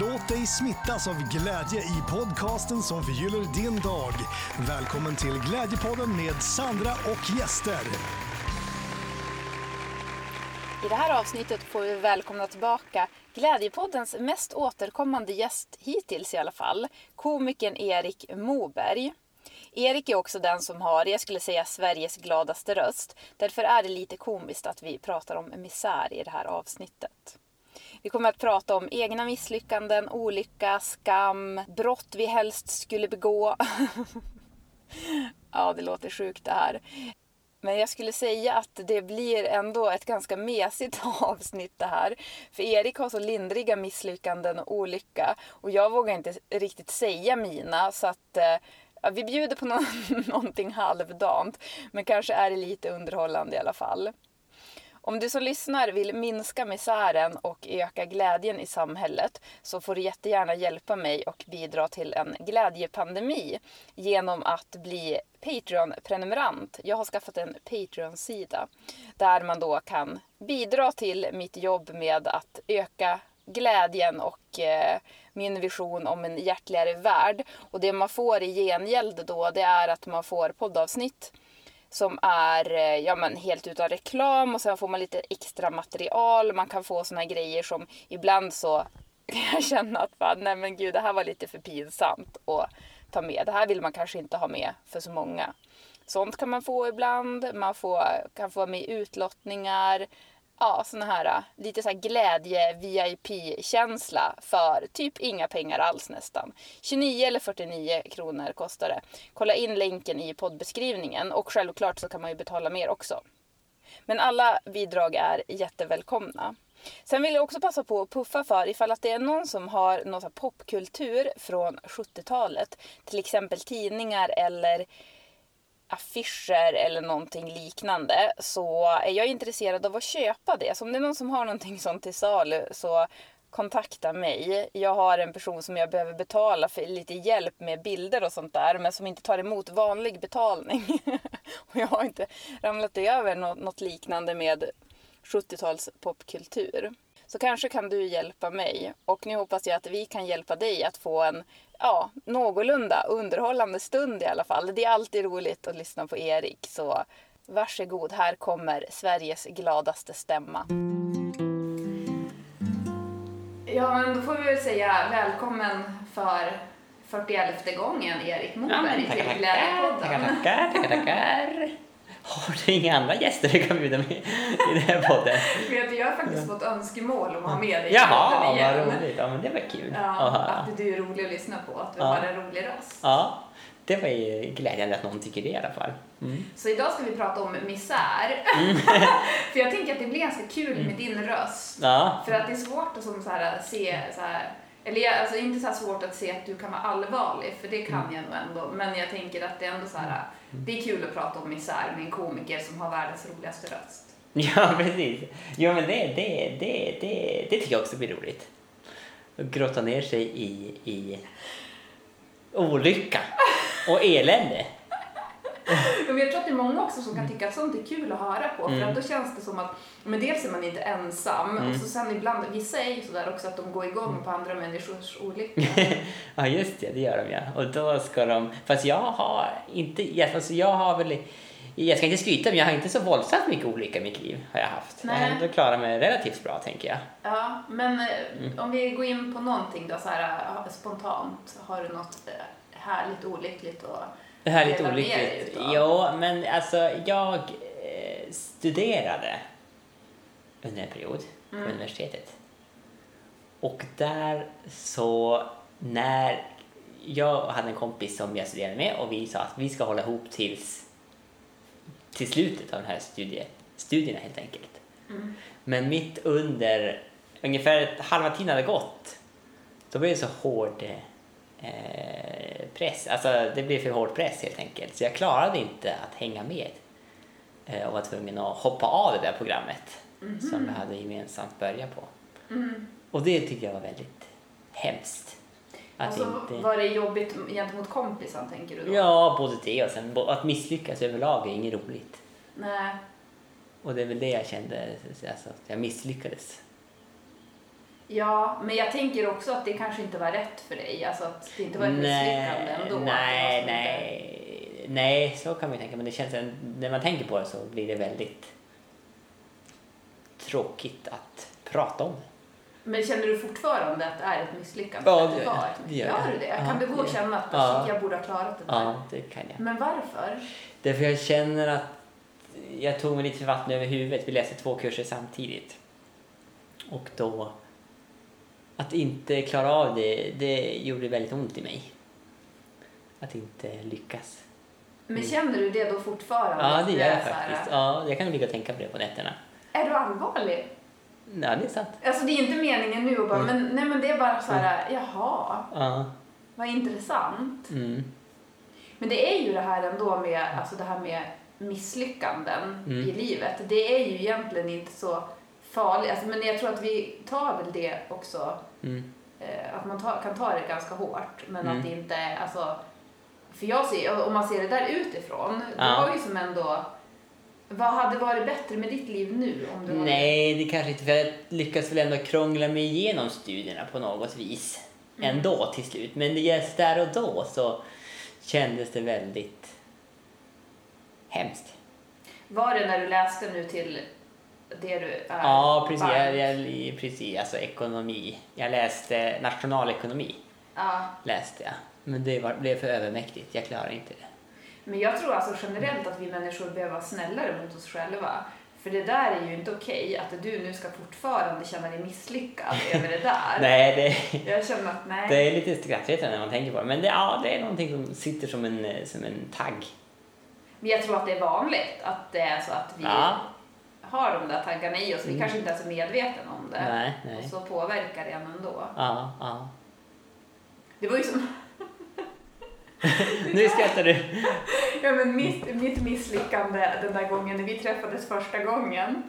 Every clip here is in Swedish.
Låt dig smittas av glädje i podcasten som förgyller din dag. Välkommen till Glädjepodden med Sandra och gäster. I det här avsnittet får vi välkomna tillbaka Glädjepoddens mest återkommande gäst hittills i alla fall, komikern Erik Moberg. Erik är också den som har, jag skulle säga, Sveriges gladaste röst. Därför är det lite komiskt att vi pratar om misär i det här avsnittet. Vi kommer att prata om egna misslyckanden, olycka, skam, brott vi helst skulle begå. ja, det låter sjukt det här. Men jag skulle säga att det blir ändå ett ganska mesigt avsnitt det här. För Erik har så lindriga misslyckanden och olycka. Och jag vågar inte riktigt säga mina. Så att eh, ja, vi bjuder på no någonting halvdant. Men kanske är det lite underhållande i alla fall. Om du som lyssnar vill minska misären och öka glädjen i samhället så får du jättegärna hjälpa mig och bidra till en glädjepandemi genom att bli Patreon-prenumerant. Jag har skaffat en Patreon-sida där man då kan bidra till mitt jobb med att öka glädjen och eh, min vision om en hjärtligare värld. Och det man får i gengäld då det är att man får poddavsnitt som är eh, ja, men helt utan reklam och sen får man lite extra material. Man kan få såna grejer som ibland så kan jag känna att bara, nej men gud det här var lite för pinsamt att ta med. Det här vill man kanske inte ha med för så många. Sånt kan man få ibland. Man får, kan få med utlottningar ja, sån här äh, lite så här glädje VIP-känsla för typ inga pengar alls nästan. 29 eller 49 kronor kostar det. Kolla in länken i poddbeskrivningen och självklart så kan man ju betala mer också. Men alla bidrag är jättevälkomna. Sen vill jag också passa på att puffa för ifall att det är någon som har någon popkultur från 70-talet, till exempel tidningar eller affischer eller någonting liknande så är jag intresserad av att köpa det. Så om det är någon som har någonting sånt till salu så kontakta mig. Jag har en person som jag behöver betala för lite hjälp med bilder och sånt där men som inte tar emot vanlig betalning. och jag har inte ramlat över något liknande med 70-tals popkultur. Så kanske kan du hjälpa mig och nu hoppas jag att vi kan hjälpa dig att få en ja, någorlunda underhållande stund i alla fall. Det är alltid roligt att lyssna på Erik så varsågod, här kommer Sveriges gladaste stämma. Ja, men då får vi väl säga välkommen för 41 gången Erik Moberg ja, till Glädjepodden. Tackar, tackar, tackar, tackar. Har du inga andra gäster du kan bjuda med i den här podden? Du, jag har faktiskt fått önskemål om att ha med dig i Jaha, igen. vad roligt. Ja, men det var kul Ja, att höra. att du är rolig att lyssna på, att du Ja. har en rolig röst. Ja, det var ju glädjande att någon tycker det i alla fall. Mm. Så idag ska vi prata om misär. För jag tänker att det blir ganska kul med din röst. Ja, För att det är svårt att som så här, se så här, eller jag- alltså inte så svårt att se att du kan vara allvarlig, för det kan jag nog ändå. Men jag tänker att det är ändå så här, det är kul att prata om misär med en komiker som har världens roligaste röst. ja precis. Jo, men det, det, det, det, det tycker jag också blir roligt. Att grotta ner sig i, i olycka och elände. Men jag tror att det är många också som kan tycka att sånt är kul att höra på. För Mm. att då känns det som att, men dels är man inte ensam och så sen ibland, vissa är ju sådär också att de går igång på andra människors olycka. ja, just det, det gör de ja. Och då ska de... Fast jag har inte... jag- Alltså jag har väl... Jag ska inte skryta, men jag har inte så våldsamt mycket olycka i mitt liv. har Jag haft. Jag Nej. har ändå klarat mig relativt bra, tänker jag. Ja, men eh, om vi går in på någonting då så här eh, spontant. Har du något eh, härligt olyckligt och Det här är lite olyckligt. Jo, men alltså jag eh, studerade under en period på Mm. universitetet. Och där så när jag hade en kompis som jag studerade med och vi sa att vi ska hålla ihop tills till slutet av den här studie, studierna helt enkelt. Mm. Men mitt under, ungefär halva tiden hade gått, då blev det så hård eh, press. Alltså det blev för hård press helt enkelt. Så jag klarade inte att hänga med eh, och var tvungen att hoppa av det där programmet som vi hade gemensamt börjat på. Mm. Och det tycker jag var väldigt hemskt. Att Alltså, inte... var det jobbigt gentemot kompisen tänker du då? Ja, både det och sen att misslyckas överlag är inget roligt. Nej. Och det är väl det jag kände, alltså, att jag misslyckades. Ja, men jag tänker också att det kanske inte var rätt för dig. Alltså att det inte var ett misslyckande ändå. nej, nej, nej, så kan man ju tänka. Men det känns, när man tänker på det så blir det väldigt tråkigt att prata om. Men känner du fortfarande att det är ett misslyckande? Ja, det- gör Gör jag. du det? Ja, kan du gå och känna att ja. jag borde ha klarat det där? Ja, det kan jag. Men varför? Därför jag känner att jag tog mig lite för vatten över huvudet. Vi läste två kurser samtidigt. Och då... Att inte klara av det, det gjorde väldigt ont i mig. Att inte lyckas. Men känner du det då fortfarande? Ja, det gör jag faktiskt. Ja, jag kan ligga och tänka på det på nätterna. Är du allvarlig? Ja, det är sant. Alltså det är inte meningen nu att bara, Mm. men nej men det är bara så här, jaha, Ja. vad intressant. Mm. Men det är ju det här ändå med, alltså det här med misslyckanden Mm. i livet. Det är ju egentligen inte så farligt. Alltså, men jag tror att vi tar väl det också, Mm. eh, att man tar, kan ta det ganska hårt. Men Mm. att det inte alltså, för jag ser, om man ser det där utifrån, det Ja. var ju som ändå, vad hade varit bättre med ditt liv nu? Om du Nej, det kanske inte. För jag lyckas väl ändå krångla mig igenom studierna på något vis. Mm. Ändå till slut. Men det just där och då så kändes det väldigt hemskt. Var det när du läste nu till det du är? Ja, precis. Jag, jag, precis. Alltså ekonomi. Jag läste nationalekonomi. Ja. Läste jag. Men det var, blev för övermäktigt. Jag klarar inte det. Men jag tror alltså generellt att vi människor behöver vara snällare mot oss själva. För det där är ju inte okej, att du nu ska fortfarande känna dig misslyckad över det där. Nej, det, Jag känner att nej. det är lite skrattretande när man tänker på det. Men det, ja, det är någonting som sitter som en, eh, som en tagg. Men jag tror att det är vanligt att det är så att vi Ja. Har de där taggarna i oss. Vi Mm. kanske inte ens är medvetna om det. Nej, nej. Och så påverkar det en ändå. Ja, ja. Det var ju som Nu skrattar du. ja, men mitt, mitt misslyckande den där gången när vi träffades första gången.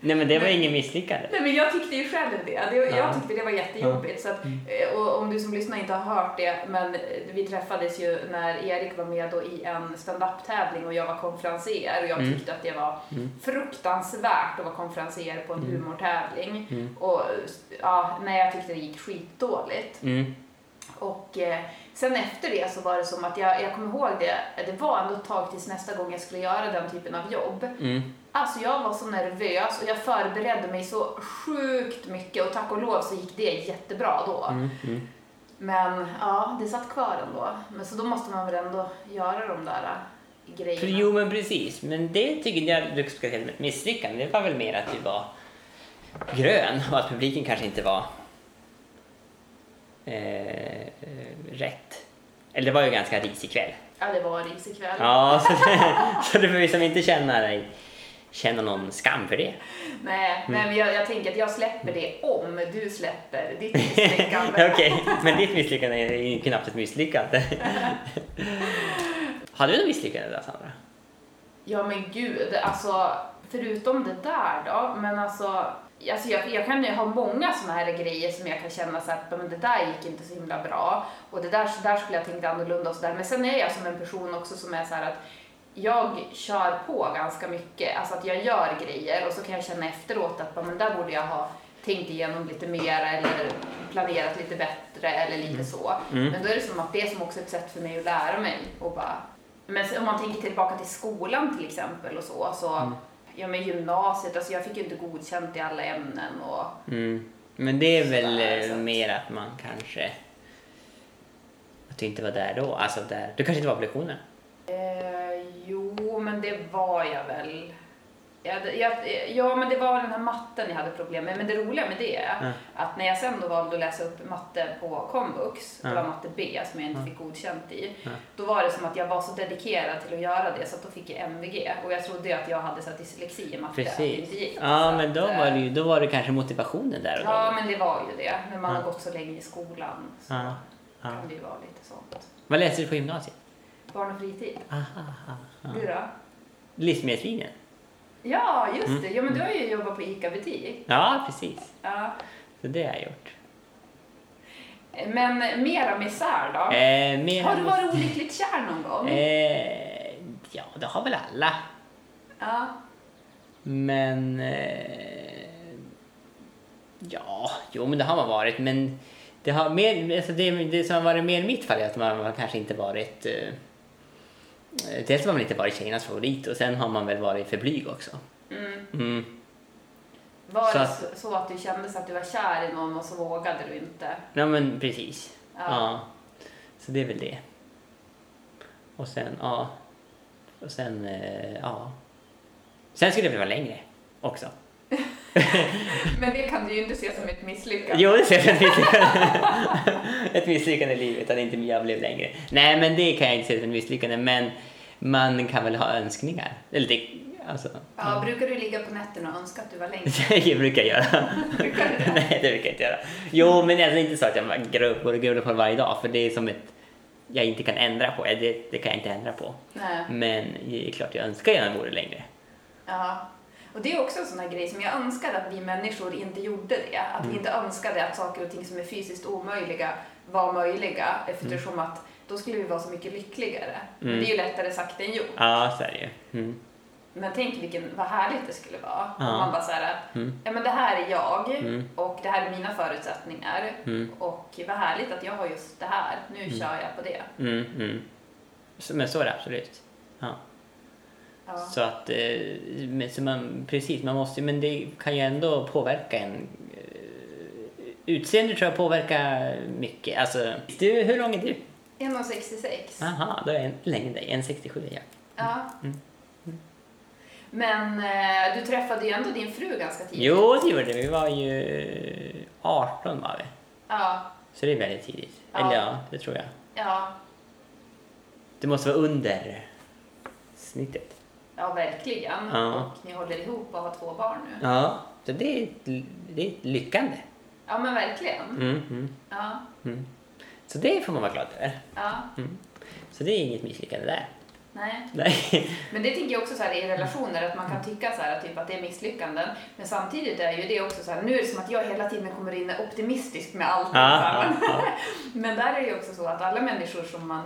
Nej, men det var ingen misslyckande. Nej, men jag tyckte ju själv det. det Ja. Jag tyckte det var jättejobbigt. Så att, eh, och om du som lyssnar inte har hört det, men eh, vi träffades ju när Erik var med då i en stand-up-tävling och jag var konferenser och jag Mm. tyckte att det var Mm. fruktansvärt att vara konferenser på en Mm. humortävling. Mm. Och ja, nej, jag tyckte det gick skitdåligt. Mm. Och eh, sen efter det så var det som att jag, jag kommer ihåg det, det var ändå ett tag tills nästa gång jag skulle göra den typen av jobb. Mm. Alltså jag var så nervös och jag förberedde mig så sjukt mycket och tack och lov så gick det jättebra då. Mm. Mm. Men ja, det satt kvar ändå. Men så då måste man väl ändå göra de där För, grejerna. jo, men precis. Men det tycker jag du ska som ett misslyckande. Det var väl mer att du var grön och att publiken kanske inte var eh, eh, rätt. Eller det var ju ganska risig kväll. Ja, det var risig kväll. Ja, så, så du får liksom inte känna dig känna någon skam för det. Nej, Mm. men jag, jag tänker att jag släpper det om du släpper ditt misslyckande. Okej, men ditt misslyckande är ju knappt ett misslyckande. Hade du något misslyckande då, Sandra? Ja men gud, alltså förutom det där då, men alltså, alltså jag, jag kan ju ha många såna här grejer som jag kan känna så att men det där gick inte så himla bra och det där, så där skulle jag tänkt annorlunda och sådär. Men sen är jag som en person också som är så här att jag kör på ganska mycket, alltså att jag gör grejer och så kan jag känna efteråt att men där borde jag ha tänkt igenom lite mer eller planerat lite bättre eller lite så. Mm. Men då är det som att det är som också ett sätt för mig att lära mig och bara men om man tänker tillbaka till skolan till exempel och så, så Mm. Ja men gymnasiet, alltså jag fick ju inte godkänt i alla ämnen och Mm. Men det är väl Sådär, eh, att- mer att man kanske... Att du inte var där då. Alltså där. Du kanske inte var på lektionerna? eh, jo men det var jag väl. Ja, det- jag, ja men det var den här matten jag hade problem med. Men det roliga med det är Ja. att när jag sen då valde att läsa upp matte på komvux, det Ja. var matte B som jag inte fick godkänt i. Ja. Då var det som att jag var så dedikerad till att göra det så att då fick jag MVG. Och jag trodde ju att jag hade så här dyslexi i matte. att det Precis. gick. Ja, men då eh, var, det ju, då var det kanske motivationen där och då. Ja, men det var ju det. När man har gått så länge i skolan så kan det ju vara lite sånt. Vad läste du på gymnasiet? Barn och fritid. Aha, aha, Du då? Livsmedelslinjen? Ja, just Mm. det. Ja, men du har ju jobbat på ICA-butik. Ja, precis. Ja. Så det har jag gjort. Men mera misär då? Eh, mer har du varit olyckligt kär någon gång? Eh, ja, det har väl alla. Ja. Men... Eh, Ja, jo men det har man varit men det, har mer, alltså det, det som har varit mer i mitt fall är att man har kanske inte varit eh, Dels har man inte varit tjejernas favorit och sen har man väl varit för blyg också. Mm. Mm. Var Så det att- så, att du kände att du var kär i någon och så vågade du inte? Ja men precis. Ja. Ja. Så det är väl det. Och sen, ja. Och sen, eh, ja. Sen skulle det väl vara längre också. Men det kan du ju inte se som ett misslyckande. Jo, det ser jag ett misslyckande. ett misslyckande i livet att inte Mia blev längre. Nej, men det kan jag inte se som ett misslyckande. Men man kan väl ha önskningar. Eller det, alltså. Ja, brukar du ligga på nätterna och önska att du var längre? Det brukar jag göra. Brukar du det? Nej, det brukar jag inte göra. Jo, men det är alltså inte så att jag upp och grubblar på det varje dag. För det är som ett jag inte kan ändra på. Det, det kan jag inte ändra på. Nej. Men det är klart jag önskar att jag vore längre. Ja. Och det är också en sån här grej som jag önskar att vi människor inte gjorde det. Att Mm. vi inte önskade att saker och ting som är fysiskt omöjliga var möjliga eftersom Mm. att då skulle vi vara så mycket lyckligare. Men det är ju lättare sagt än gjort. Ja, så är det. Mm. Men tänk vilken, vad härligt det skulle vara Ja. om man bara såhär att Mm. ja men det här är jag Mm. och det här är mina förutsättningar Mm. och vad härligt att jag har just det här. Nu kör jag på det. Mm, mm. Men så är det absolut. Ja. Ja. Så att, eh, så man, precis, man måste, men det kan ju ändå påverka en. eh, Utseende tror jag påverkar mycket. Alltså, du, hur lång är du? 1,66. Aha, då är jag en- längre än dig. 1,67 är jag. Ja. Mm. Men eh, du träffade ju ändå din fru ganska tidigt. Jo, det gjorde vi. Vi var ju 18 var vi. Ja, Så det är väldigt tidigt. Ja. Eller ja, det tror jag. ja, Det måste vara under snittet. Ja verkligen. Ja. Och ni håller ihop och har två barn nu. Ja, så det är ett, det är ett lyckande. Ja, men verkligen. Mm, mm, Ja, mm. Så det får man vara glad över. ja, Mm. Så det är inget misslyckande där. nej. Nej. Men det tänker jag också så här i relationer, att man kan tycka så här, typ att det är misslyckanden. Men samtidigt är ju det också så här, nu är det som att jag hela tiden kommer in optimistisk med allt. Ja, ja. Men där är det ju också så att alla människor som man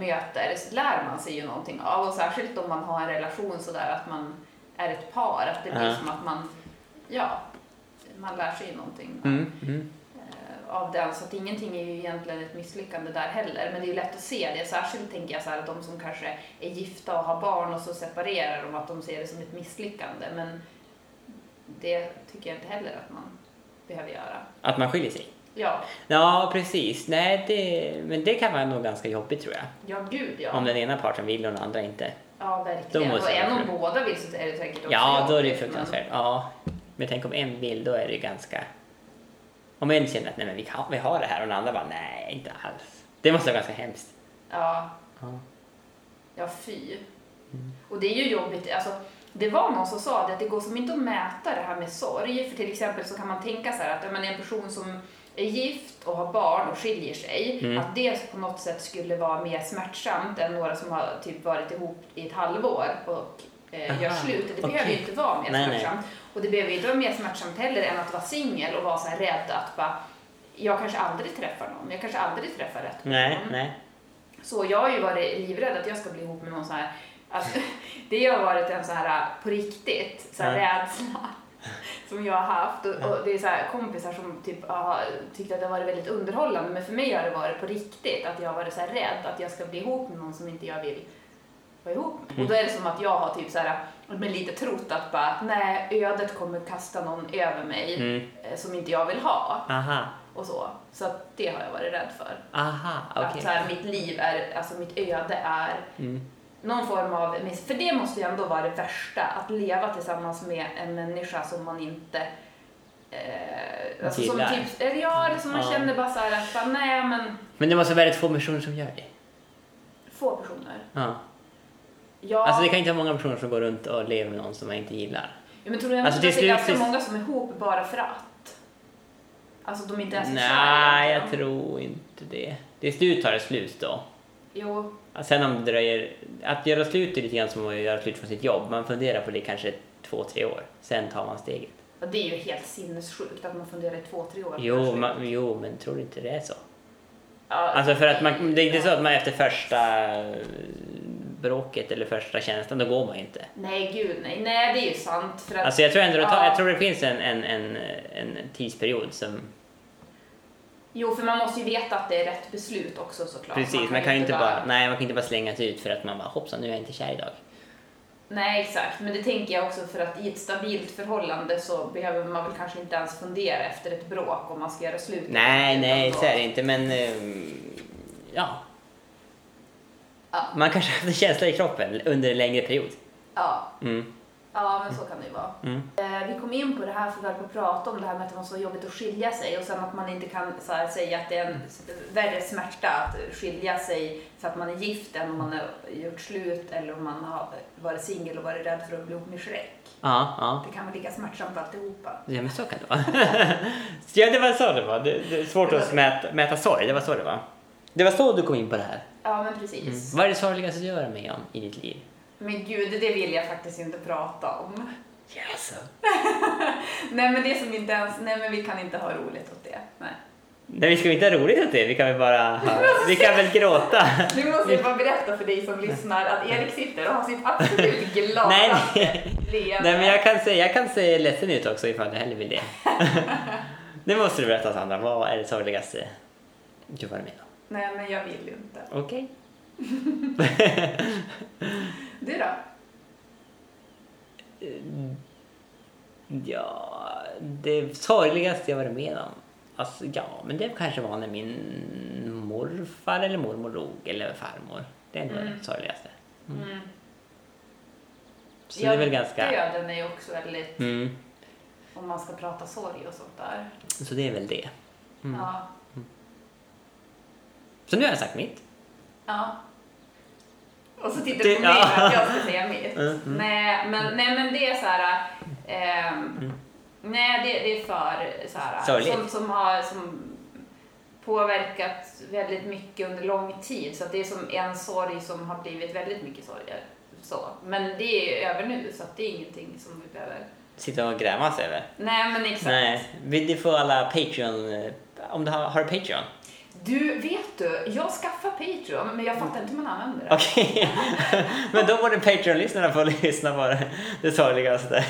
möter så lär man sig ju någonting av. Och särskilt om man har en relation så där att man är ett par, att det blir Ja. som att man, ja, man lär sig ju någonting Mm, mm. eh, av den. Så att ingenting är ju egentligen ett misslyckande där heller. Men det är ju lätt att se det. Särskilt tänker jag så här att de som kanske är gifta och har barn och så separerar de, att de ser det som ett misslyckande. Men det tycker jag inte heller att man behöver göra. Att man skiljer sig. Ja, Ja, precis. Nej, det, men det kan vara nog ganska jobbigt tror jag. ja gud ja. Om den ena parten vill och den andra inte. Ja, verkligen. Och även om båda vill så är det säkert också Ja, då är det jobbigt, fruktansvärt. Ja. Men tänk om en vill, då är det ganska... Om en känner att nej, men vi, kan, vi har det här och den andra bara nej, inte alls. Det måste vara ganska hemskt. Men, ja, Ja. ja, fy. Mm. Och det är ju jobbigt. Alltså, det var någon som sa det, att det går som inte att mäta det här med sorg. För till exempel så kan man tänka så här att men en person som är gift och har barn och skiljer sig, Mm. att det på något sätt skulle vara mer smärtsamt än några som har typ varit ihop i ett halvår och eh, gör slut. Det behöver okej. ju inte vara mer Nej, nej. smärtsamt. Och det behöver ju inte vara mer smärtsamt heller än att vara singel och vara så här rädd att bara, jag kanske aldrig träffar någon, jag kanske aldrig träffar rätt person. Nej, nej. Så jag har ju varit livrädd att jag ska bli ihop med någon så här, alltså, det har varit en så här på riktigt, så här Ja. rädsla som jag har haft. Och, och det är så här kompisar som typ har tyckt att det har varit väldigt underhållande, men för mig har det varit på riktigt, att jag har varit så här rädd att jag ska bli ihop med någon som inte jag vill vara ihop med. Och då är det som att jag har typ så här, men lite trott att bara, nej, ödet kommer kasta någon över mig Mm. eh, som inte jag vill ha Aha, och så. Så att det har jag varit rädd för. aha, okej. Att så här, mitt liv är, alltså mitt öde är Mm. Någon form av, för det måste ju ändå vara det värsta, att leva tillsammans med en människa som man inte eh, alltså som typ, eller ja, eller som man Ja. känner bara så här att nej men Men det måste vara väldigt få personer som gör det. få personer. Ja. Ja, Alltså det kan inte vara många personer som går runt och lever med någon som man inte gillar. ja men tror du alltså, att det är till ganska så- många som är ihop bara för att? Alltså de inte ens är Nej, jag tror inte det. Till slut tar det slut då. Jo, Sen om det dröjer... Att göra slut är lite grann som att göra slut från sitt jobb. Man funderar på det kanske två, tre år. Sen tar man steget. det är ju helt sinnessjukt att man funderar i två, tre år. Jo, man, jo men tror du inte det är så? Ja, Alltså för att man, det är inte så att man efter första bråket eller första känslan, då går man inte. Nej, gud nej. Nej, det är ju sant. För att, Alltså jag tror ändå Ja. jag tror det finns en, en, en, en tidsperiod som... Jo, för man måste ju veta att det är rätt beslut också såklart. Precis, man kan ju inte bara, nej, man kan inte bara slänga sig ut för att man bara hoppsan, nu är jag inte kär idag. Nej, exakt. Men det tänker jag också för att i ett stabilt förhållande så behöver man väl kanske inte ens fundera efter ett bråk om man ska göra slut. Nej, nej, så är det inte, men... ehm, Ja. Ja. Man kanske har känsla i kroppen under en längre period. Ja, Mm. Ja men så kan det ju vara. Mm. Eh, Vi kom in på det här för vi höll på att prata om det här med att det var så jobbigt att skilja sig och sen att man inte kan här, säga att det är en värre smärta att skilja sig för att man är gift än om man har gjort slut eller om man har varit singel och varit rädd för att bli ihop med Shrek. Ja, ja. Det kan vara lika smärtsamt alltihopa. Ja, men så kan det vara. ja, det var så det var. Det, det är svårt att mäta, mäta sorg, det var så det var. Det var så du kom in på det här. Ja, men precis. Vad är det sorgligaste du gör med om i ditt liv? Men gud, det vill jag faktiskt inte prata om. Yes. Nej, men det som inte ens... Nej, men vi kan inte ha roligt åt det. Nej. Nej, vi ska inte ha roligt åt det. Vi kan väl bara Vi kan väl gråta. Nu måste jag bara berätta för dig som lyssnar att Erik sitter och har sitt absolut gladaste Nej, nej. leende. Nej, men jag kan, se, jag kan se ledsen ut också ifall du hellre vill det. Nu måste du berätta Sandra, vad är det sorgligaste du varit med om? Nej, men jag vill ju inte. Okej. Du då? Ja, det sorgligaste jag varit med om. Alltså, ja, men det kanske var när min morfar eller mormor dog, eller farmor. Det är ändå Mm. det sorgligaste. Mm. Så det är väl ganska... Döden är ju också väldigt... Mm, Om man ska prata sorg och sånt där. så det är väl det. Mm. Ja. Så nu har jag sagt mitt. Ja. Och så tittar du på mig för att jag ska säga mitt. Mm, mm. Nej, men, nej, men det är så här... ehm, Nej, det, det är för så här, Sorgligt. som, som har som påverkat väldigt mycket under lång tid. Så det är som en sorg som har blivit väldigt mycket sorger. Så. Men det är över nu, så det är ingenting som vi behöver... Sitta och grämas över. Nej, men exakt. Nej, vill du få alla Patreon... eh, Om du har, har du Patreon? Du, vet du? Jag skaffar Patreon, men jag fattar inte hur man använder det. Okej. Men då borde Patreon-lyssnarna få lyssna på det, det sorgligaste.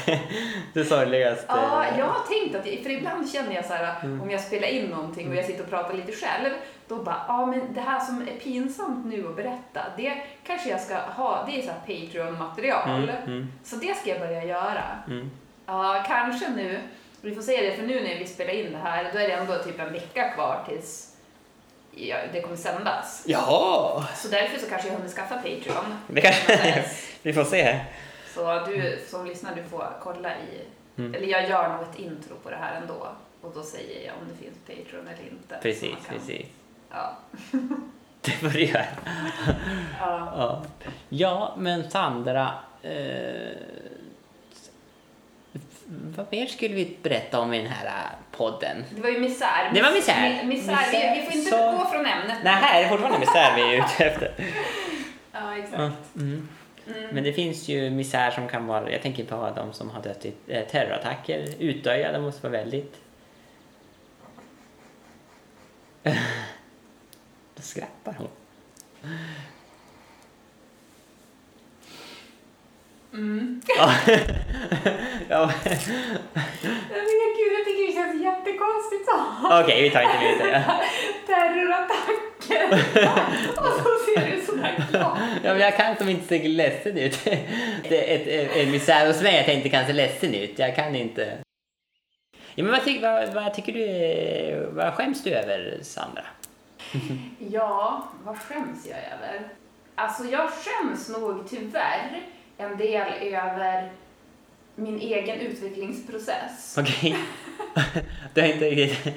Det sorgligaste. Ja, jag har tänkt att, för ibland känner jag så här, Mm. om jag spelar in någonting och jag sitter och pratar lite själv, då bara, ja men det här som är pinsamt nu att berätta, det kanske jag ska ha, det är så här Patreon-material. Mm, mm, Så det ska jag börja göra. mm. Ja, kanske nu, vi får se det, för nu när vi spelar in det här, då är det ändå typ en vecka kvar tills ja, det kommer sändas. Ja! Så därför så kanske jag hunnit skaffa Patreon. Det kanske, vi får se. Så du som lyssnar, du får kolla i, Mm. eller jag gör nog ett intro på det här ändå. Och då säger jag om det finns Patreon eller inte. Precis, kan- precis. Ja. Det göra. ja. Ja, ja men Sandra... Eh, vad mer skulle vi berätta om i den här eh, podden? Det var ju misär. Det var misär. Mi- misär. Vi, vi får inte Så- gå från ämnet. Nej, här är det fortfarande misär vi är ute efter. Ja, exakt. Mm. Mm. Men det finns ju misär som kan vara, jag tänker på de som har dött i eh, terrorattacker, Utøya, det måste vara väldigt... Då skrattar hon. Mm. Ja. ja. Men gud, jag tycker det känns jättekonstigt så. Okej, vi tar inte med Utøya. Terrorattacker. Och så ser du sådär glad Ja, men jag kan som inte se ledsen ut. Det är ett, ett, en misär hos mig att jag inte kan se ledsen ut. Jag kan inte. Ja, men vad, tyck, vad, vad tycker du, vad skäms du över, Sandra? Ja, vad skäms jag över? Alltså jag skäms nog tyvärr en del över min egen utvecklingsprocess. Okej. Du har inte riktigt...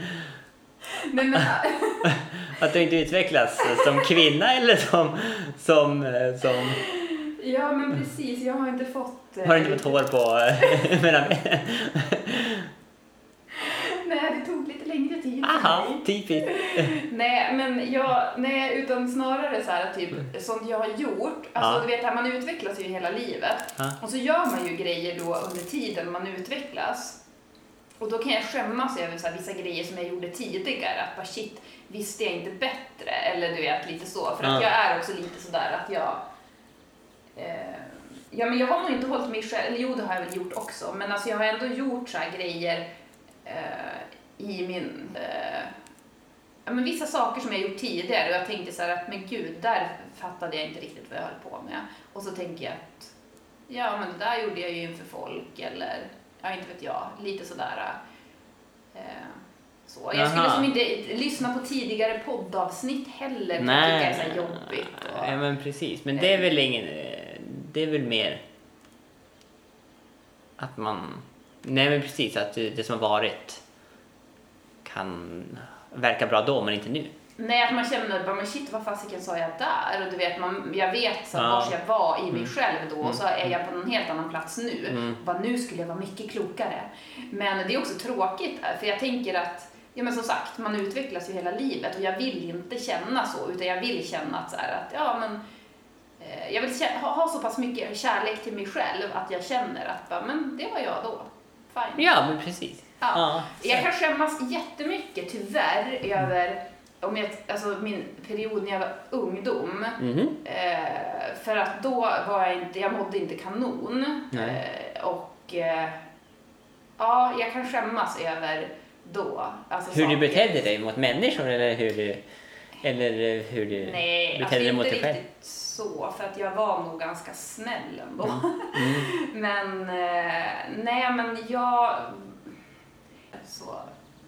Nej, men, Att du inte utvecklas som kvinna eller som... som, eh, som ja, men precis. Jag har inte fått... eh, har du inte fått hår på... eh, mellan benen? Nej, det tog lite längre tid Aha, typiskt. Nej, men jag, nej, utan snarare så här typ sånt jag har gjort. Alltså Ja. du vet, här, man utvecklas ju hela livet. Ja. Och så gör man ju grejer då under tiden man utvecklas. Och då kan jag skämmas över så här, vissa grejer som jag gjorde tidigare. Att bara shit, visste jag inte bättre? Eller du vet, lite så. För att Ja. jag är också lite sådär att jag Eh, ja, men jag har nog inte hållit mig själv, eller jo det har jag väl gjort också, men alltså jag har ändå gjort så här grejer eh, i min... Eh, ja, men vissa saker som jag gjort tidigare och jag tänkte så här att men gud, där fattade jag inte riktigt vad jag höll på med. Och så tänker jag att ja, men det där gjorde jag ju inför folk eller ja, inte vet jag, lite sådär. Eh, så. Jag skulle som inte lyssna på tidigare poddavsnitt heller för jag tycker det är så jobbigt. Och, Ja, men precis. Men det är väl ingen... Det är väl mer att man... Nej, men precis. Att det, det som har varit kan verka bra då, men inte nu. Nej, att man känner bara, men shit vad fasiken sa jag där? Och du vet, man, jag vet så Ja. ja. var jag var i mig själv då och Mm. så är jag på någon helt annan plats nu. Mm. Bara, nu skulle jag vara mycket klokare. Men det är också tråkigt, för jag tänker att Ja men som sagt, man utvecklas ju hela livet och jag vill inte känna så utan jag vill känna att så här, att ja men eh, jag vill ha så pass mycket kärlek till mig själv att jag känner att bara, men det var jag då. Fine. Ja, men precis. Ja. Jag kan skämmas jättemycket tyvärr över om jag, alltså min period när jag var ungdom. Mhm. Eh, för att då var jag inte, jag mådde inte kanon. Nej. Eh, och eh, ja, jag kan skämmas över då. Alltså Hur du saker. betedde dig mot människor eller hur du, eller hur du Nej, betedde alltså dig mot inte dig själv? riktigt så. För att jag var nog ganska snäll ändå. Mm. men eh, nej, men jag... Så.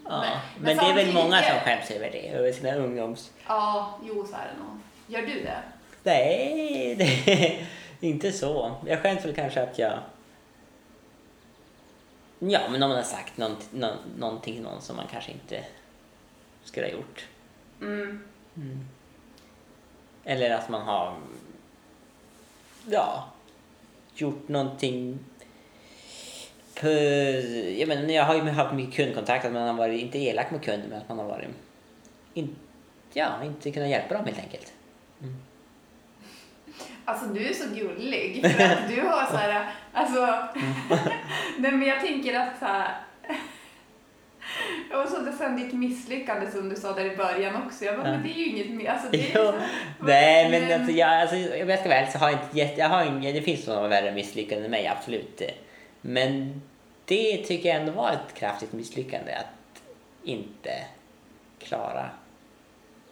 Ja. Men- Men, men det är väl många som skäms över det, över sina ungdoms... Ja, jo så är det nog. Gör du det? Nej, det inte så. Jag skäms väl kanske att jag... Ja, men om man har sagt nånt, nå, någonting till någon som man kanske inte skulle ha gjort. Mm. Eller att man har... Ja, gjort någonting... Jag, menar, jag har ju haft mycket kundkontakt, att man har varit, inte elak mot kunder, men att man har varit... In, ja, inte kunnat hjälpa dem helt enkelt. Alltså du är så gullig för att du har så här, alltså, nej men jag tänker att så här, och så det sen ditt misslyckande som du sa där i början också, jag bara, Ja. men det är ju inget mer, alltså det är Jo, så, nej men alltså, jag, alltså, om jag ska vara ärlig så har jag inte jätte, jag har ingen, det finns några värre misslyckanden än mig, absolut. Men det tycker jag ändå var ett kraftigt misslyckande att inte klara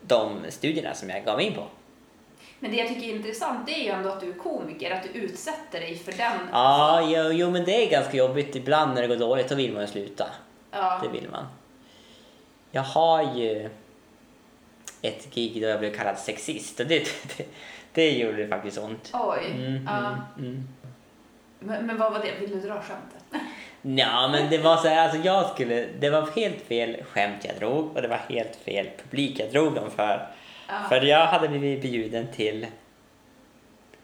de studierna som jag gav mig in på. Men det jag tycker är intressant det är ju ändå att du är komiker, att du utsätter dig för den. Ja, jo, jo men det är ganska jobbigt ibland när det går dåligt, då vill man ju sluta. ja. Det vill man. Jag har ju ett gig då jag blev kallad sexist och det, det, det gjorde faktiskt ont. Oj. Mm, ja. mm, mm. Men, men vad var det? Vill du dra skämtet? Ja, men det var så här, alltså jag skulle, det var helt fel skämt jag drog och det var helt fel publik jag drog dem för. Ja. För jag hade blivit bjuden till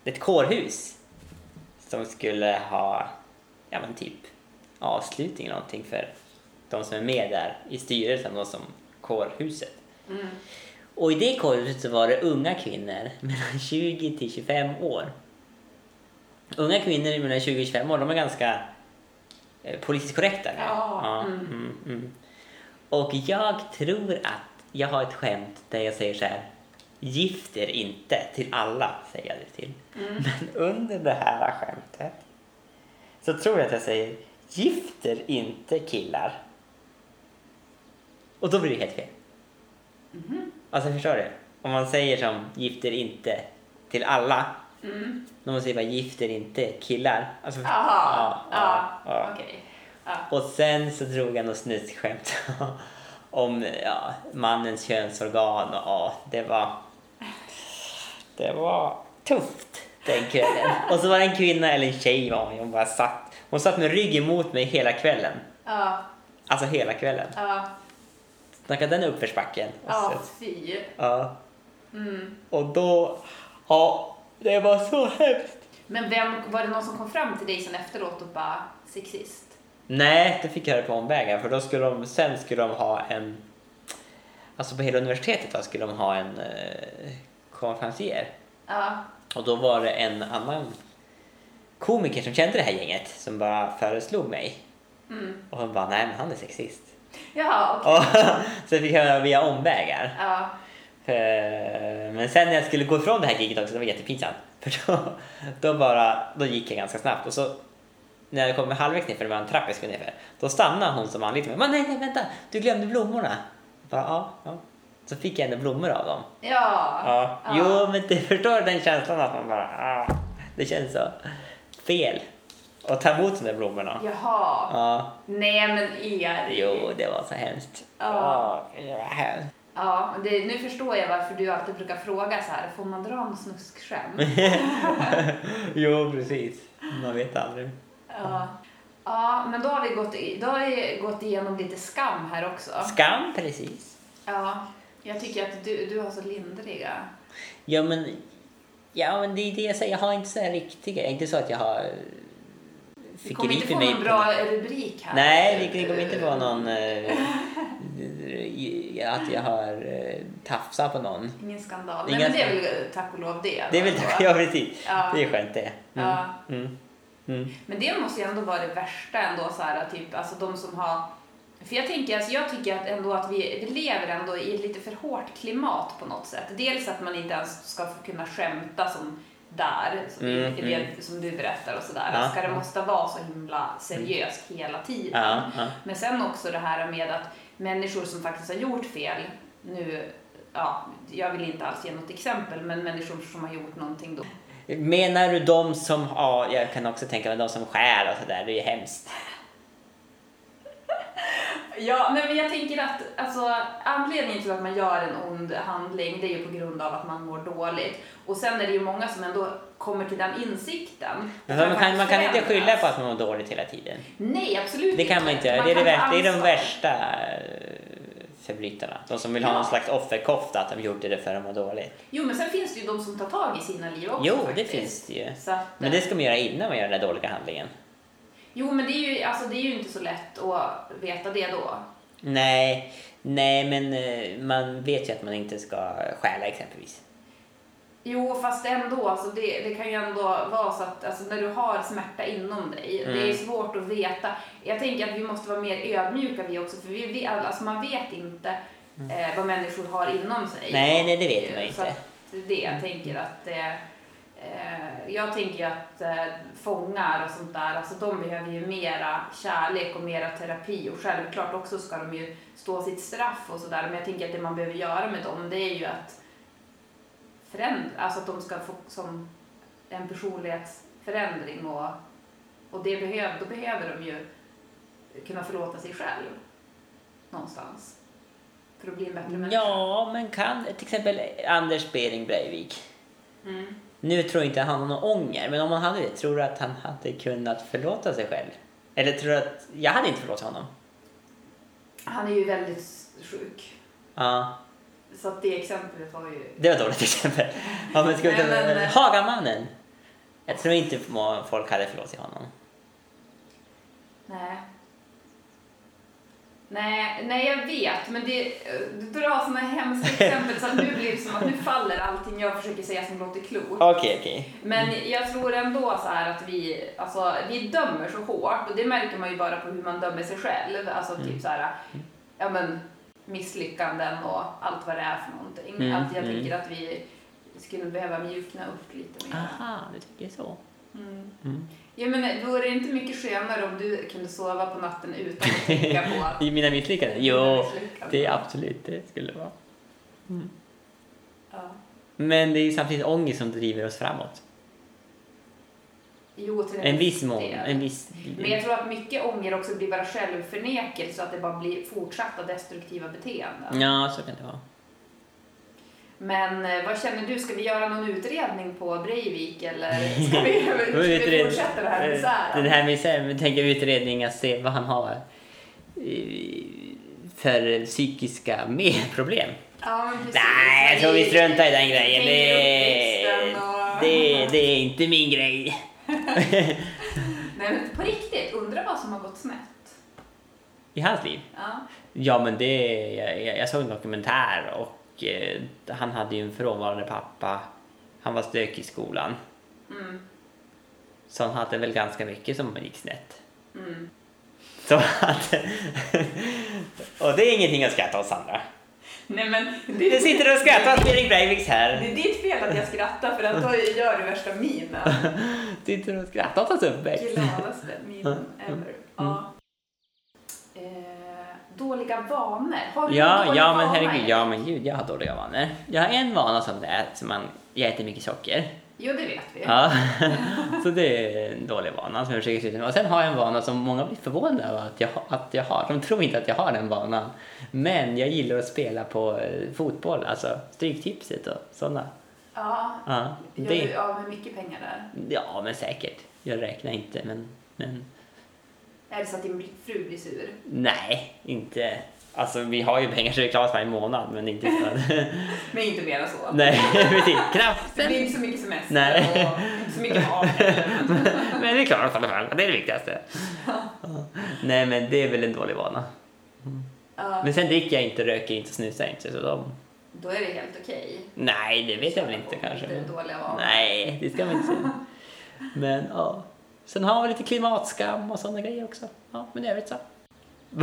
ett kårhus som skulle ha, ja men typ avslutning eller någonting för de som är med där i styrelsen och som kårhuset. Mm. Och i det kårhuset så var det unga kvinnor mellan 20 till 25 år. Unga kvinnor mellan 20 och 25 år, de är ganska politiskt korrekta. nu. Ja, mm. mm, mm. Och jag tror att jag har ett skämt där jag säger så här. Gift er inte till alla, säger jag det till. Mm. Men under det här skämtet så tror jag att jag säger Gift er inte killar. Och då blir det helt fel. Mhm. Alltså förstår du? Om man säger som gifter inte till alla. Mm. Man säger bara gifter inte killar. Alltså, Jaha, ja, ja. okej. Ja. Och sen så drog jag något snuskskämt om ja, mannens könsorgan och ja, det var det var tufft den kvällen. Och så var det en kvinna eller en tjej var hon, hon bara satt hon satt med rygg emot mig hela kvällen. Ja, Alltså hela kvällen. ja, Snacka den uppförsbacken. Ja, fy. ja. Mm. Och då, ja, det var så hemskt. Men vem, var det någon som kom fram till dig sen efteråt och bara sexist? Nej, det fick jag höra på omvägar för då skulle de, sen skulle de ha en, alltså på hela universitetet då, skulle de ha en eh, konferencier. Ja, Och då var det en annan komiker som kände det här gänget som bara föreslog mig. mm. Och hon bara, nej men han är sexist. Jaha, okej. Och så fick jag höra via omvägar. Ja, Men sen när jag skulle gå ifrån det här giget också, det var jättepinsamt. För då, då, bara, då gick jag ganska snabbt och så när jag kom halvvägs ner för det var en trappa jag skulle ner för, då stannade hon som anlitade mig. Men nej, nej, vänta, du glömde blommorna. Bara, ja, ja. Så fick jag ändå blommor av dem. Ja. Ja. Jo, men du förstår den känslan att man bara, ah, det känns så fel att ta emot de där blommorna. Jaha. Ja. Nej men er. Jo, det var så hemskt. Ja. Ja, det var hemskt. Ja, det, nu förstår jag varför du alltid brukar fråga så här, får man dra en snuskskämt? jo, precis. Man vet aldrig. ja. ja, men då har vi gått, i, då har vi gått igenom lite skam här också. Skam, precis. Ja, jag tycker att du, du har så lindriga. Ja, men, ja, men det är det jag säger. Jag har inte så här riktiga. Inte så att jag har Du kommer inte få någon bra rubrik här. Nej, det, det kommer inte vara någon... Eh, att jag har eh, tafsat på någon. Ingen skandal. Inga Nej, men det är väl tack och lov det. Det är väl då. ja, precis. Ja. Det är skönt det. Mm. Ja. Mm. Mm. Men det måste ju ändå vara det värsta ändå så här, typ, alltså de som har för jag tänker, alltså jag tycker att ändå att vi, lever ändå i ett lite för hårt klimat på något sätt. Dels att man inte ens ska kunna skämta som där, som, Mm, det, mm. som du berättar och sådär. Ja. Ska det måste vara så himla seriöst hela tiden? Ja, ja. Men sen också det här med att människor som faktiskt har gjort fel, nu, ja, jag vill inte alls ge något exempel, men människor som har gjort någonting då. Menar du de som, ja, jag kan också tänka mig de som skär och sådär, det är ju hemskt. Ja, nej, men jag tänker att alltså, anledningen till att man gör en ond handling det är ju på grund av att man mår dåligt. Och sen är det ju många som ändå kommer till den insikten. Men man kan, man kan inte skylla på att man mår dåligt hela tiden. Nej, absolut Det kan man inte göra. Man Det är, det, värsta, det är de värsta eh, förbrytarna. De som vill ha Ja. någon slags offerkofta, att de gjorde det för att må dåligt. Jo, men sen finns det ju de som tar tag i sina liv också Jo, det faktiskt. finns det ju. Att, Men det ska man göra innan man gör den där dåliga handlingen. Jo, men det är, ju, alltså, det är ju inte så lätt att veta det då. Nej, nej men eh, man vet ju att man inte ska stjäla exempelvis. Jo, fast ändå. Alltså det, det kan ju ändå vara så att alltså när du har smärta inom dig, det är Mm. svårt att veta. Jag tänker att vi måste vara mer ödmjuka vi också, för vi, vi, alltså man vet inte eh, vad människor har inom sig. Mm. Nej, nej, det vet man Så inte. att det jag tänker att eh, jag tänker att eh, fångar och sånt där, alltså de behöver ju mera kärlek och mera terapi och självklart också ska de ju stå sitt straff och sådär men jag tänker att det man behöver göra med dem det är ju att förändra, alltså att de ska få som en personlighetsförändring och, och det behöver, då behöver de ju kunna förlåta sig själv någonstans för att bli en bättre människa. Ja, men kan till exempel Anders Bering Breivik. Mm. Nu tror jag inte han har någon ånger, men om han hade det, tror du att han hade kunnat förlåta sig själv? Eller tror du att... Jag hade inte förlåtit honom. Han är ju väldigt sjuk. Ja, Så att det exemplet var ju... det var ett dåligt exempel. Ja, men ska vi ta... Nej, men- Hagamannen. Jag tror inte folk hade förlåtit honom. Nej. Nej, nej jag vet, men det, du drar såna hemska exempel så att nu blir det som att nu faller allting jag försöker säga som låter klokt. Okej, okej. Men jag tror ändå så här att vi, alltså, vi dömer så hårt och det märker man ju bara på hur man dömer sig själv. Alltså Mm. typ så här, ja men misslyckanden och allt vad det är för någonting. Mm, Att jag mm. tänker att vi skulle behöva mjukna upp lite mer. Aha, du tycker så. Mm. Mm. Ja, men vore det inte mycket skönare om du kunde sova på natten utan att tänka på att... I mina misslyckanden? Jo, det är absolut det skulle vara. Ja. Men det är ju samtidigt ångest som driver oss framåt. Jo, till En viss mån. En viss... Men jag tror att mycket ånger också blir bara självförnekelse så att det bara blir fortsatta destruktiva beteenden. Ja, så kan det vara. Men eh, vad känner du, ska vi göra någon utredning på Breivik eller ska vi, ska vi fortsätta det här Den misären? här misären, tänker utredning att se vad han har eh, för psykiska problem. Ja. Nej, jag tror vi struntar i den grejen. Det, och- det, det är inte min grej. Nej, men på riktigt, undrar vad som har gått snett. I hans liv? Ja. Ja, men det... Jag, jag, jag såg en dokumentär och eh, han hade ju en frånvarande pappa. Han var stökig i skolan. Mm. Så han hade väl ganska mycket som gick snett. Mm. Så att... och det är ingenting att skratta åt, Sandra. Nej men Du det, sitter och skrattar åt Erik Breiviks det här. är ditt fel att jag skrattar för att då gör du värsta minen. Sitter och skrattar åt hans uppväxt. Gladaste minen ever. Ja. Eh, dåliga vanor. Har du Ja, dåliga ja men vanor? herregud, ja men gud, jag har dåliga vanor. Jag har en vana som det är, som man, jag äter mycket socker. Jo, det vet vi. Ja, så det är en dålig vana som jag försöker sluta med. Och sen har jag en vana som många blir förvånade över att jag, att jag har. De tror inte att jag har den vanan. Men jag gillar att spela på eh, fotboll, alltså Stryktipset och sådana. Ja. Ja, Gör det, du av med mycket pengar där? ja, men säkert. Jag räknar inte, men, men Är det så att din fru blir sur? nej, inte. Alltså vi har ju pengar så det klarar oss varje månad, men inte så att... Men inte mer än så. nej, precis. Knappt. Det blir inte så mycket semester Nej. och inte så mycket mat. heller. Men vi klarar oss i alla fall, det är det viktigaste. Nej, men det är väl en dålig vana. Ja, Men sen dricker jag inte, röker inte, snusar inte. Så de... då är det helt okej. Nej, det vet jag väl inte kanske. Lite dåliga vanor. Nej, det ska man inte säga. Men ja. Sen har vi lite klimatskam och sådana grejer också. Ja, men i övrigt så.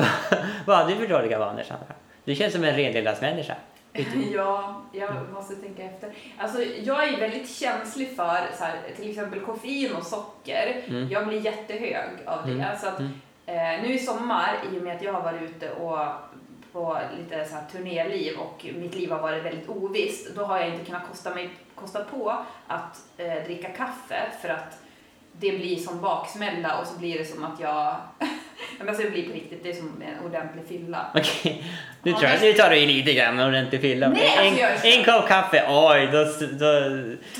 Vad har du för dåliga vanor, Sandra? Du känns som en renlevnadsmänniska. Ja, jag måste tänka efter. Alltså, jag är väldigt känslig för så här, till exempel koffein och socker. Mm. Jag blir jättehög av det. Mm. Så att, Mm. eh, nu i sommar, i och med att jag har varit ute och på lite så här turnéliv och mitt liv har varit väldigt ovisst, då har jag inte kunnat kosta, mig, kosta på att eh, dricka kaffe för att det blir som baksmälla och så blir det som att jag... Men alltså det blir på riktigt, det är som en ordentlig fylla. Okej, nu, Ja, jag, men- nu tar du i lite grann med ordentlig fylla. Nej, alltså, en, jag är en kopp kaffe, oj, då, då,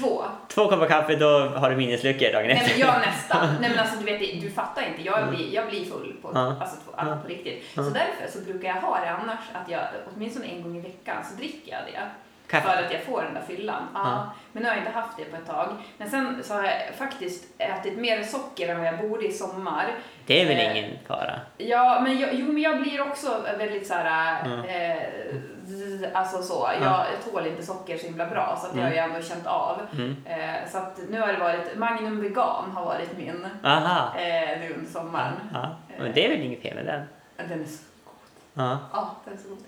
Två. två koppar kaffe, då har du minnesluckor dagen Nej efter. men jag nästan. Nej men alltså du vet, du fattar inte. Jag blir, jag blir full på, Ja. alltså, på, alltså, på riktigt. Så därför så brukar jag ha det annars att jag åtminstone en gång i veckan så dricker jag det. Kaffe. För att jag får den där fyllan. Ja. Ja. Men nu har jag inte haft det på ett tag. Men sen så har jag faktiskt ätit mer socker än vad jag borde i sommar. Det är väl Eh, ingen fara? Ja, men jag, jo, men jag blir också väldigt så här, Mm. eh, alltså så. Jag, Ja. jag tål inte socker så himla bra så att det Mm. har jag ändå känt av. Mm. Eh, så att nu har det varit, Magnum Vegan har varit min Aha. eh, nu under sommaren. Ja. Men det är väl inget fel med den? Den är så god. Ja. Ja, den är så god.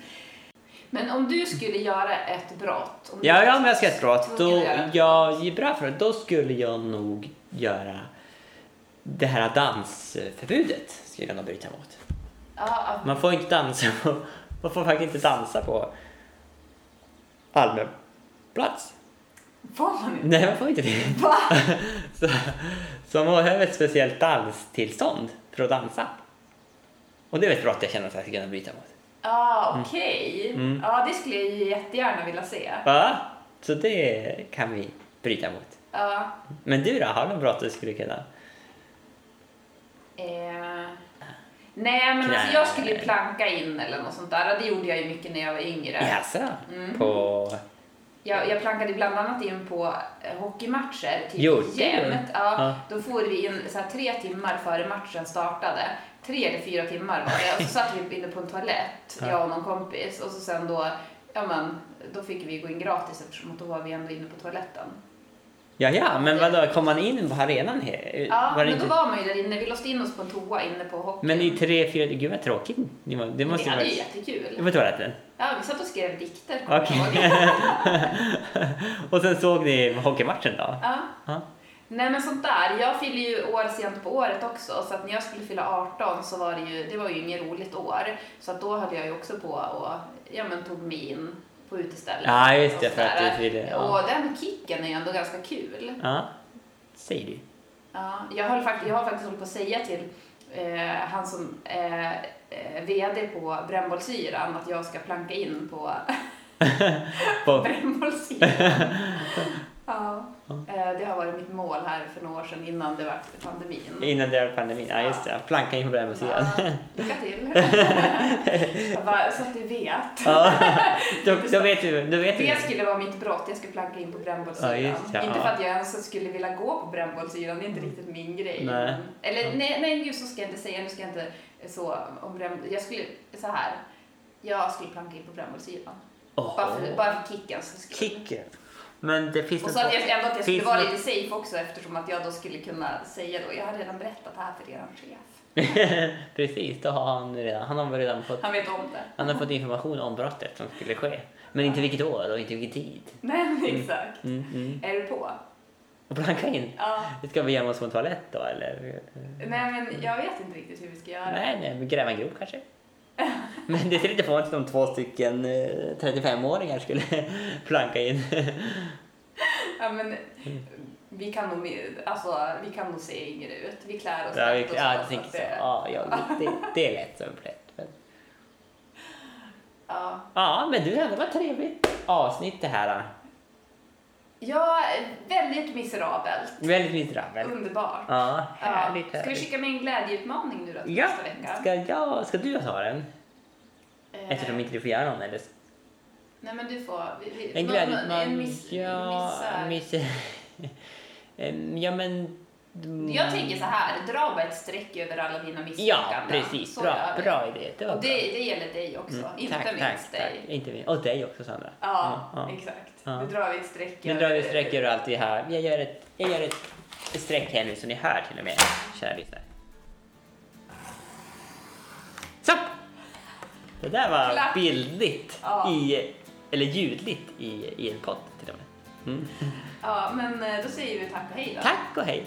Men om du skulle göra ett brott. Om Ja, ja, om jag ska ett brott, då, att göra ett ja, det är bra för det. Då skulle jag nog göra det här dansförbudet. Skulle jag nog bryta mot. Ja, Man får inte dansa på, man får faktiskt inte dansa på allmän plats. får man inte? Nej, man får inte det. Va? Så, så man behöver ett speciellt danstillstånd för att dansa. Och det är ett brott jag känner att jag skulle kunna bryta mot. Ja, okej. Mm. Ja, det skulle jag ju jättegärna vilja se. Va? Så det kan vi bryta mot. Ja. Men du då? Har du något brott du skulle kunna? Eh, nej, men alltså jag skulle planka in eller något sånt där. Det gjorde jag ju mycket när jag var yngre. Jaså? Mm. På... Jag, jag plankade bland annat in på eh, hockeymatcher, typ du? jämt. Ja, Ja. Då får vi in så här, tre timmar före matchen startade. Tre eller fyra timmar var det. Och så satt vi inne på en toalett, Ja. jag och någon kompis. Och så sen då, ja men, då fick vi gå in gratis eftersom då var vi ändå inne på toaletten. Ja, ja, men vadå, kom man in på arenan? Här? Ja, var men då inte... var man ju där inne. Vi låste in oss på en toa inne på hockeyn. Men i tre, fyra... Gud vad tråkigt. Det må- det måste hade ju vara... jättekul. Det var toaletten? Ja, vi satt och skrev dikter, Okej. ihåg. och sen såg ni hockeymatchen då? Ja. Ja. Nej men sånt där. Jag fyller ju år sent på året också så att när jag skulle fylla 18 så var det ju, det var ju inget roligt år. Så att då höll jag ju också på och ja men tog mig in på uteställen. Ja, just det, för att du ville- ja. Och den kicken är ju ändå ganska kul. Ja, säger du. Ja, jag, höll faktiskt, jag har faktiskt hållit på att säga till eh, han som är eh, VD på brännbollsyran att jag ska planka in på På... brännbollsyran. ja. Eh, det har varit mitt mål här för några år sedan innan det var pandemin. Innan det var pandemin. Ja, just det. Planka in på brännbollssidan. Ja, lycka till. Jag bara, så att du vet. Ja, då, då vet du. Då vet du. Det skulle vara mitt brott, jag skulle planka in på brännbollsyran. Ja, just det, Inte ja. för att jag ens skulle vilja gå på brännbollsyran, det är inte riktigt min grej. Nej. Eller nej, nej gud så ska jag inte säga, nu ska jag inte så om brännboll... Jag skulle, så här. Jag skulle planka in på brännbollsyran. Åh, Bara, för, bara för kickens skull. Kicken. Men det finns Och så att jag ändå att jag skulle vara lite safe också eftersom att jag då skulle kunna säga då, jag har redan berättat det här för eran chef. Precis, då har han redan, han har redan fått, Han vet om det. han har fått information om brottet som skulle ske. Men inte vilket år och inte vilken tid. Nej, men exakt. Mm, mm. Är du på? Och planka in. Ja. Ska vi gömma oss på en toalett då eller? Nej, men jag vet inte riktigt hur vi ska göra. Nej, nej, gräva en grop kanske. Men det ser lite fånigt om två stycken eh, 35-åringar skulle planka in. Ja, men vi kan nog, alltså, vi kan nog se yngre ut. Vi klär oss Ja, vi, och ja, jag tänker så. det- Ja, ja, det, det är lätt som plätt. Men- Ja. Ja, men du, det var ett trevligt avsnitt det här. ja, väldigt miserabelt. Väldigt miserabelt. Underbart. Ja, Ja. härligt. Ska vi skicka med en glädjeutmaning nu då Ja, nästa vecka? ska, ja, ska du ta den? Eftersom inte du får göra någon eller? Nej, men du får... Vi, vi, En någon- glädjeutmaning? En miss, ja, missar. miss, ja, men... Jag tänker så här, dra bara ett streck över alla dina misslyckanden. Ja, precis. Så Bra, bra idé. Det var Och bra. det, det gäller dig också, Mm, inte tack, minst tack, dig. Tack. Inte minst. Och dig också, Sandra. Ja, Ja, ja. exakt. Ja. Nu drar vi ett streck Nu drar vi ett streck över allt vi har. Jag gör ett, jag gör ett streck här nu så ni hör till och med, kära lyssnare. Det där var Klapp. bildligt, Ja. i, eller ljudligt i, i en podd till och med. Mm. Ja, men eh, då säger vi tack och hej då. Tack och hej!